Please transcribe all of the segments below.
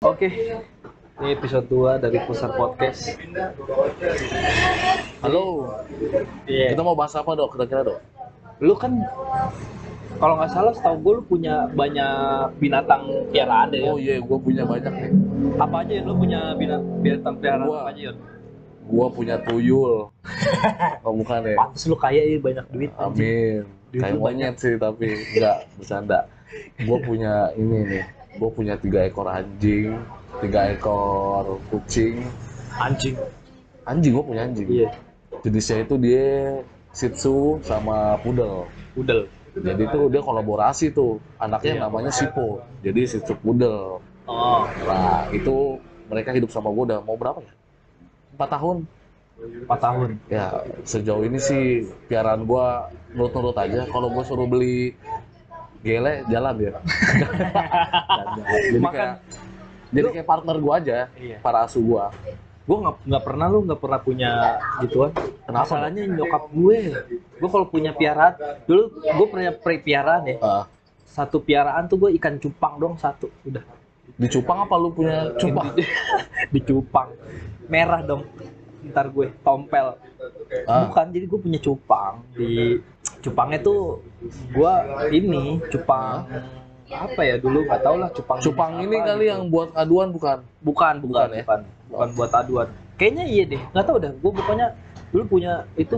Oke, ini episode 2 dari Pusar Podcast. Halo, Iya. kita mau bahas apa dok? Kira-kira dok? Lu kan kalau nggak salah setahu gue lu punya banyak binatang piaraan deh ya. Oh iya, gue punya banyak nih. Apa aja ya lu punya bina- binatang piaraan Gua. apa aja ya? Gue punya tuyul. oh bukan ya? Pantes lu kaya ya banyak duit. Amin. Kayak monyet sih tapi enggak bercanda. Gue punya ini nih. Gue punya tiga ekor anjing, tiga ekor kucing. Anjing. Anjing gue punya anjing. Iya. Jenisnya itu dia Shih Tzu sama Poodle. Udel. Jadi itu dia kolaborasi tuh. Anaknya Iya. namanya Sipo. Jadi Shih Tzu Poodle. Oh, Nah itu mereka hidup sama gue udah mau berapa ya? Empat tahun. 4 tahun. Ya sejauh ini sih piaraan gue nurut-nurut aja. Kalau gue suruh beli gele jalan ya. jadi Makan. kayak jadi kayak partner gue aja. Iya. Para asuh gue. Gue nggak nggak pernah lu nggak pernah punya gituan. Kenapa? Masalahnya nyokap gue. Gue kalau punya piaraan, dulu gue pernah pri- piaraan ya. Ah, Satu piaraan tuh gue ikan cupang dong satu. Udah. di cupang apa lu punya cupang? Di cupang. Merah dong. Ntar gue tompel. Ah. Bukan, jadi gue punya cupang. Di cupangnya tuh gue ini cupang apa ya dulu nggak tau lah cupang Cupang ini apa kali gitu. yang buat aduan bukan? bukan bukan Bukan ya? bukan bukan buat aduan kayaknya iya deh nggak tahu dah gue pokoknya dulu punya itu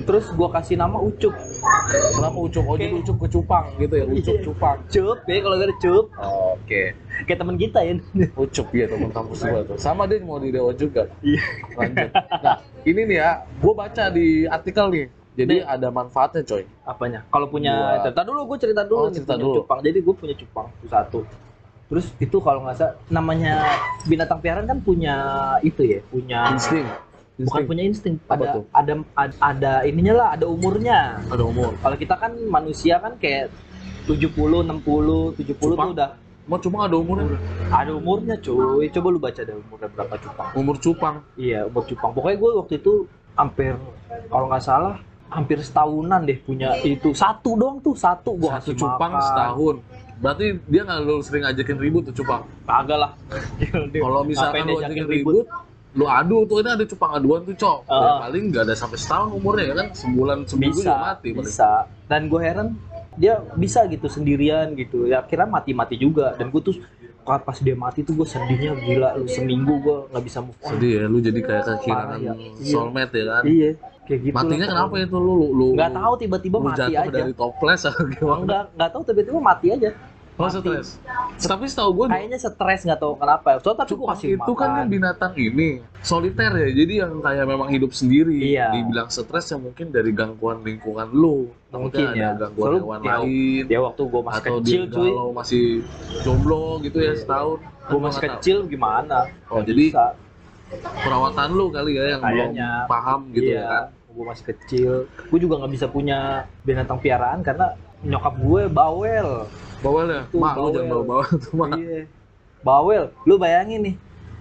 terus gue kasih nama ucup Kenapa ucup? Oh jadi Kayak- ucup ke cupang gitu ya? Ucup Iya. cupang. cup ya kalau ada cup Oke. kayak teman kita ya Ucup ya teman kampus gua tuh. Sama dia mau di Dewa juga. iya Lanjut. Nah, ini nih ya, gue baca di artikel nih. Jadi Nih. ada manfaatnya coy. apanya kalau punya cerita dulu gue cerita dulu Oh, cerita dulu. cupang jadi gue punya cupang satu terus itu kalau nggak salah namanya binatang piaraan kan punya itu ya punya Insting. Bukan Insting. punya insting ada, tuh? ada ada ada ininya lah ada umurnya Ada umur. Kalau kita kan manusia kan kayak 70, 60, 70 tuh Cupang? udah Mau cuma ada umurnya. ada umurnya cuy. Coba lu baca deh umurnya berapa cupang. Umur cupang. Iya, umur cupang. Pokoknya gue waktu itu hampir kalau nggak salah hampir setahunan deh punya itu satu doang tuh satu gue Satu cupang makan. setahun. Berarti dia nggak lu sering ajakin ribut tuh cupang. Kagak lah. Kalau misalkan lu ajakin ribut, lu adu tuh ini ada cupang aduan tuh cok. Ya, Ah. paling nggak ada sampai setahun umurnya ya kan sebulan seminggu bisa, juga mati. paling. bisa. Dan gue heran dia bisa gitu sendirian gitu. Ya kira mati-mati juga. Dan gue tuh pas dia mati tuh gue sedihnya gila lu seminggu gue nggak bisa move on. Sedih ya, lu jadi kayak kehilangan Parah ya. Iya. soulmate ya kan. Iya, kayak gitu. Matinya lah kenapa itu lu lu lu Nggak tahu tiba-tiba mati aja. dari toples atau gimana? Enggak, nggak tahu tiba-tiba mati aja. Oh stres. Tapi setahu gue Kayaknya stres nggak tahu kenapa. So tapi gue kasih itu kan makan. binatang ini soliter ya. Jadi yang kayak memang hidup sendiri. Iya. Dibilang stres ya mungkin dari gangguan lingkungan lu. Mungkin Takutnya ya. ada gangguan Soalnya hewan dia- lain. Dia waktu gue masih atau kecil dia cuy. kalau masih jomblo gitu ya setahun. Gue masih nggak tahu. kecil gimana? Oh, Nggak jadi bisa. perawatan lu kali ya yang Kayaknya. belum paham gitu iya, ya kan. Gue masih kecil. Gue juga nggak bisa punya binatang piaraan karena nyokap gue bawel. Bawel ya? Tuh, Mak, lu bawel. jangan bawa-bawa tuh, mak. Iya. Bawel. Lu bayangin nih.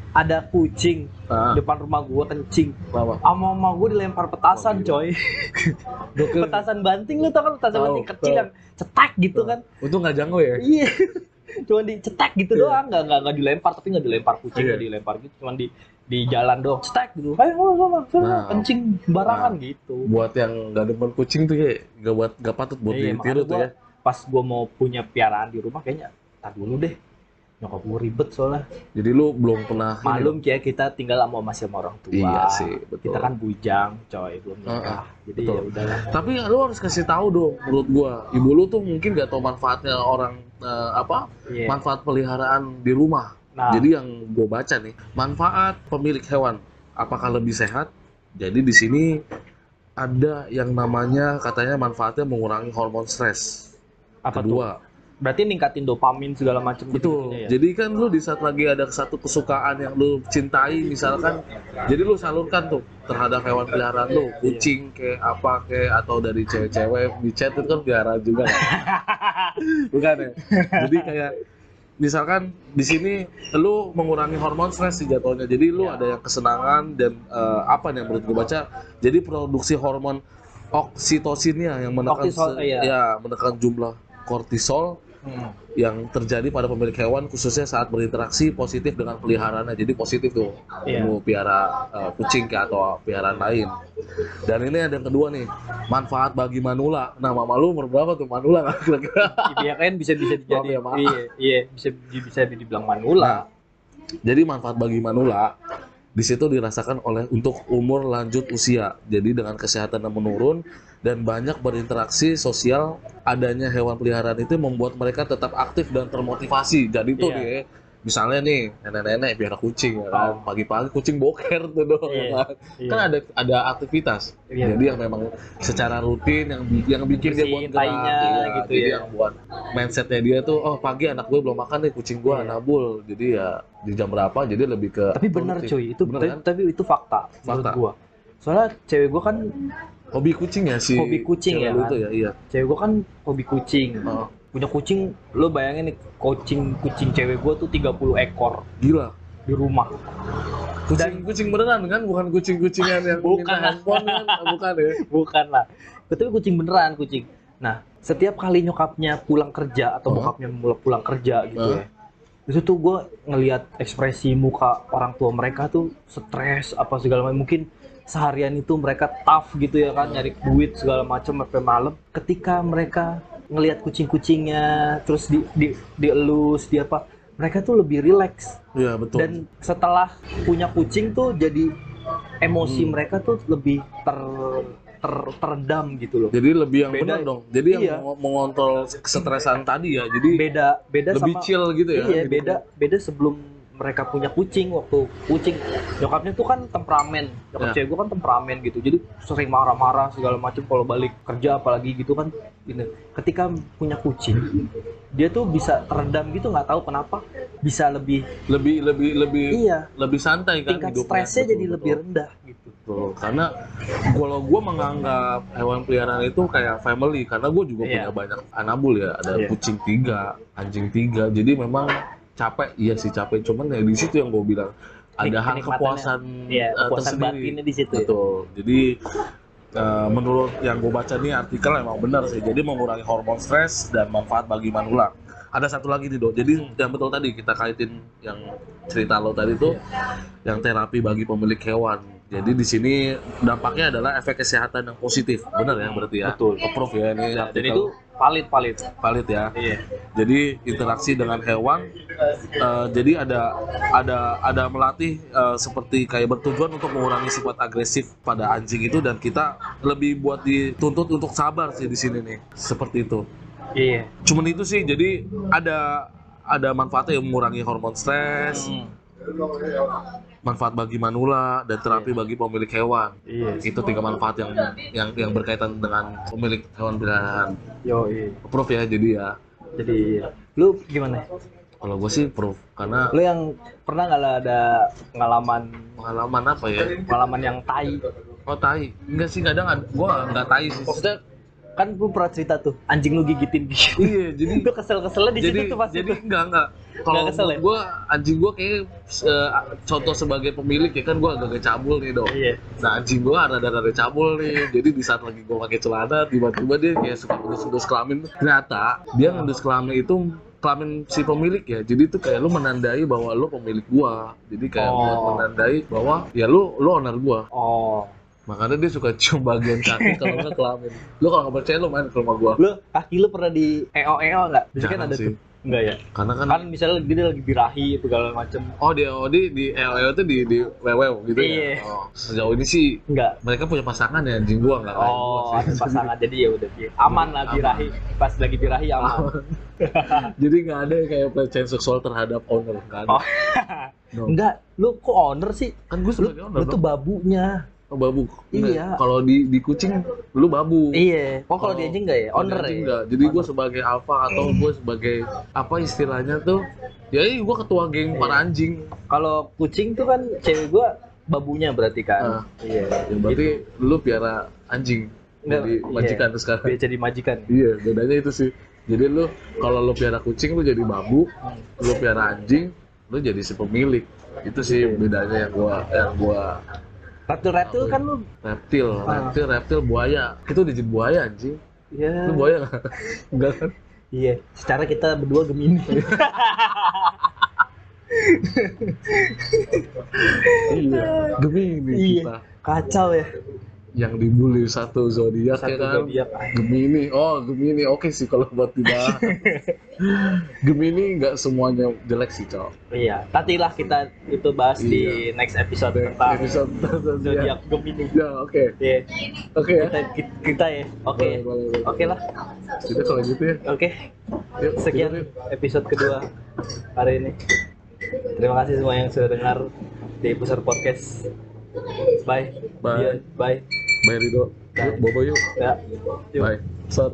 Ada kucing Ah, depan rumah gue kencing. apa? Sama mama gue dilempar petasan coy. petasan banting lu tau kan petasan Tahu, banting kecil tahu. yang cetak gitu kan. Untung nggak jangkau ya? Iya. Cuma dicetak gitu Iya. doang, nggak nggak nggak dilempar tapi nggak dilempar kucing, Iya. nggak dilempar gitu, cuma di di jalan doang, cetak gitu. Ayo sana Nah. kencing sembarangan Nah. gitu. Buat yang nggak demen kucing tuh ya, nggak buat nggak patut buat Iya, ditiru tuh gua ya. Pas gua mau punya piaraan di rumah kayaknya tar dulu deh. Nyokap gua ribet soalnya. Jadi lu belum pernah Malum kayak kita tinggal sama masih sama orang tua. Iya sih, betul. Kita kan bujang, coy, belum nikah. Jadi betul. ya udahlah. Tapi lu harus kasih tahu dong, menurut gua, ibu lu tuh mungkin nggak tahu manfaatnya orang eh, apa? Iya. Manfaat peliharaan di rumah. Nah, Jadi yang gue baca nih, manfaat pemilik hewan, apakah lebih sehat? Jadi di sini ada yang namanya katanya manfaatnya mengurangi hormon stres. Apa tuh? Kedua, Berarti ningkatin dopamin segala macam gitu ya. Jadi kan lu di saat lagi ada satu kesukaan yang lu cintai, misalkan, jadi lu salurkan tuh terhadap hewan peliharaan lu, kucing kayak apa kayak atau dari cewek-cewek di chat itu kan peliharaan juga. kan? Bukan ya? Jadi kayak misalkan di sini lu mengurangi hormon stres sih jatuhnya. Jadi lu Ya. ada yang kesenangan dan eh, apa nih yang menurut gue baca? Jadi produksi hormon oksitosinnya yang menekan iya. ya menekan jumlah kortisol Hmm. yang terjadi pada pemilik hewan khususnya saat berinteraksi positif dengan peliharaannya. Jadi positif tuh, Iya. lu piara uh, kucing kayak atau piaraan lain. Dan ini ada yang kedua nih, manfaat bagi manula. Nah, mama lu umur berapa tuh manula nggak kira-kira? Iya kan bisa bisa Maaf jadi ya, iya iya bisa bisa dibilang manula. Jadi manfaat bagi manula di situ dirasakan oleh untuk umur lanjut usia. Jadi dengan kesehatan yang menurun dan banyak berinteraksi sosial, adanya hewan peliharaan itu membuat mereka tetap aktif dan termotivasi. Jadi tuh Iya. nih, misalnya nih nenek-nenek biar kucing ya kan, Oh. pagi-pagi kucing boker tuh dong. Iya. ya kan. Iya. Kan ada ada aktivitas. Iya. Jadi yang memang secara rutin yang yang bikin dia buat gerak, iya. gitu Jadi ya. yang buat mindsetnya dia tuh, oh pagi anak gue belum makan nih kucing gue Iya. nabul. Jadi ya di jam berapa? Jadi lebih ke Tapi benar cuy, itu Bener tapi, kan? tapi itu fakta, menurut Fakta. gua. Soalnya cewek gua kan hobi kucing ya sih. Hobi kucing ya kan? itu ya, iya. cewek gua kan hobi kucing. Oh, Punya kucing, lo bayangin nih kucing kucing cewek gua tuh 30 ekor gila. di rumah. Kucing kucing beneran kan, bukan kucing-kucingan yang Bukan. handphone kan, Ah, bukan ya. Bukan lah. Tapi kucing beneran kucing. Nah, setiap kali nyokapnya pulang kerja atau Oh. bokapnya mulai pulang kerja gitu Oh. ya. Itu tuh gue ngelihat ekspresi muka orang tua mereka tuh stres apa segala macam. Mungkin seharian itu mereka tough gitu ya kan nyari duit segala macam sampai malam. Ketika mereka ngelihat kucing-kucingnya terus di di dielus di apa, mereka tuh lebih rileks Iya, betul. dan setelah punya kucing tuh jadi emosi Hmm. mereka tuh lebih ter, ter- teredam gitu loh jadi lebih yang Beda. benar dong. Jadi Iya. yang meng- mengontrol kesetresan tadi ya. Jadi beda beda lebih sama chill gitu ya. iya beda beda sebelum mereka punya kucing waktu kucing nyokapnya tuh kan temperamen nyokap Ya. cewek gue kan temperamen gitu jadi sering marah-marah segala macam kalau balik kerja apalagi gitu kan ini ketika punya kucing dia tuh bisa teredam gitu nggak tahu kenapa bisa lebih Lebih lebih lebih iya lebih santai kan tingkat hidupnya. stresnya Betul, jadi betul. lebih rendah gitu Betul, karena kalau gue menganggap hewan peliharaan itu kayak family, karena gue juga Iya. punya banyak anabul ya, ada Iya. kucing tiga, anjing tiga, jadi memang capek, iya sih capek, cuman ya di situ yang gue bilang ada hal kepuasan iya eh, kepuasan tersendiri. batinnya di situ ya. Betul, jadi eh, menurut yang gue baca nih artikel emang benar sih, jadi mengurangi hormon stres dan manfaat bagi manula. Ada satu lagi nih dok, jadi Hmm. yang betul tadi kita kaitin yang cerita lo tadi tuh yang terapi bagi pemilik hewan. Jadi di sini dampaknya adalah efek kesehatan yang positif, benar ya berarti ya? Betul. Approve ya ini. dan artikel itu valid valid valid ya. iya Jadi interaksi dengan hewan, eh, jadi ada ada ada melatih eh, seperti kayak bertujuan untuk mengurangi sifat agresif pada anjing itu dan kita lebih buat dituntut untuk sabar sih di sini nih, seperti itu. iya Cuman itu sih, jadi ada ada manfaatnya yang mengurangi hormon stres, Hmm. Manfaat bagi manula dan terapi bagi pemilik hewan. iya Itu tiga manfaat yang yang yang berkaitan dengan pemilik hewan peliharaan. yo iya Proof ya, jadi ya. jadi lu gimana Kalau gue sih proof karena lu yang pernah nggak ada pengalaman pengalaman apa ya? pengalaman yang tai Oh tai, enggak sih kadang ada, gue nggak tai sih. maksudnya kan lu pernah cerita tuh anjing lu gigitin gitu Iya, jadi itu kesel keselnya di jadi situ tuh pas jadi itu enggak enggak. Kalau kesel ya? gue anjing gue kayak eh, contoh sebagai pemilik ya kan gue agak cabul nih dong. iya Nah anjing gue ada ada cabul nih, jadi di saat lagi gue pakai celana tiba-tiba dia kayak suka ngendus-ngendus kelamin. Ternyata dia ngendus kelamin itu kelamin si pemilik ya, jadi itu kayak lu menandai bahwa lu pemilik gua, jadi kayak Oh. buat menandai bahwa ya lu lu owner gua. oh Makanya dia suka cium bagian kaki kalau nggak kelamin. Lu kalau nggak percaya lu main ke rumah gua. lu kaki lu pernah di eo eo nggak biasanya kan ada sih. tuh enggak ya Karena kan, kan misalnya dia lagi birahi segala macem oh dia oh di di EO itu di di wewew gitu Iya. ya. Oh, sejauh ini sih enggak mereka punya pasangan ya anjing gua nggak kayak gua Oh, ada pasangan jadi ya udah Bi. aman lah Aman. birahi. Pas lagi birahi aman. Jadi nggak ada kayak pelecehan seksual terhadap owner kan? Oh. No. Enggak, lu kok owner sih? Kan gue Lu, sebagai owner lu tuh babunya. Oh, babu. Iya. Kalau di di kucing lu babu. Iya. Oh, kalau di anjing enggak ya? Owner anjing ya? enggak. Jadi gue sebagai alpha atau gue sebagai apa istilahnya tuh? Ya gue ketua geng Iya. para anjing. Kalau kucing tuh kan cewek gua babunya berarti kan. Ah. Iya. Ya berarti lu piara anjing. Enggak, Jadi iya. majikan tuh sekarang. Biar jadi majikan. Iya, bedanya itu sih. Jadi lu kalau lu piara kucing lu jadi babu, lu piara anjing, lu jadi si pemilik. Itu sih Iya. bedanya yang gua yang gua Reptil-reptil kan lu reptil, Ah. reptil, reptil buaya. Itu jadi buaya anjing. ya Lu buaya nggak? Enggak kan? Iya, secara kita berdua Gemini. iya Gemini Iya. kita Kacau ya. Yang dibully satu zodiak ya kan zodiak. Gemini oh Gemini oke sih kalau buat dibahas Gemini nggak semuanya jelek sih cok Iya, nantilah kita itu bahas di next episode tentang episode zodiak Gemini. ya oke Iya, oke ya kita, kita ya. Oke. Boleh. Oke lah. kita kalau gitu ya Oke. Yuk, Sekian tidur yuk. episode kedua hari ini. Terima kasih semua yang sudah dengar di Pusar Podcast. Bye. Bye. Iya, Bye. Bye Rido bobo yuk Ya. Bye Set.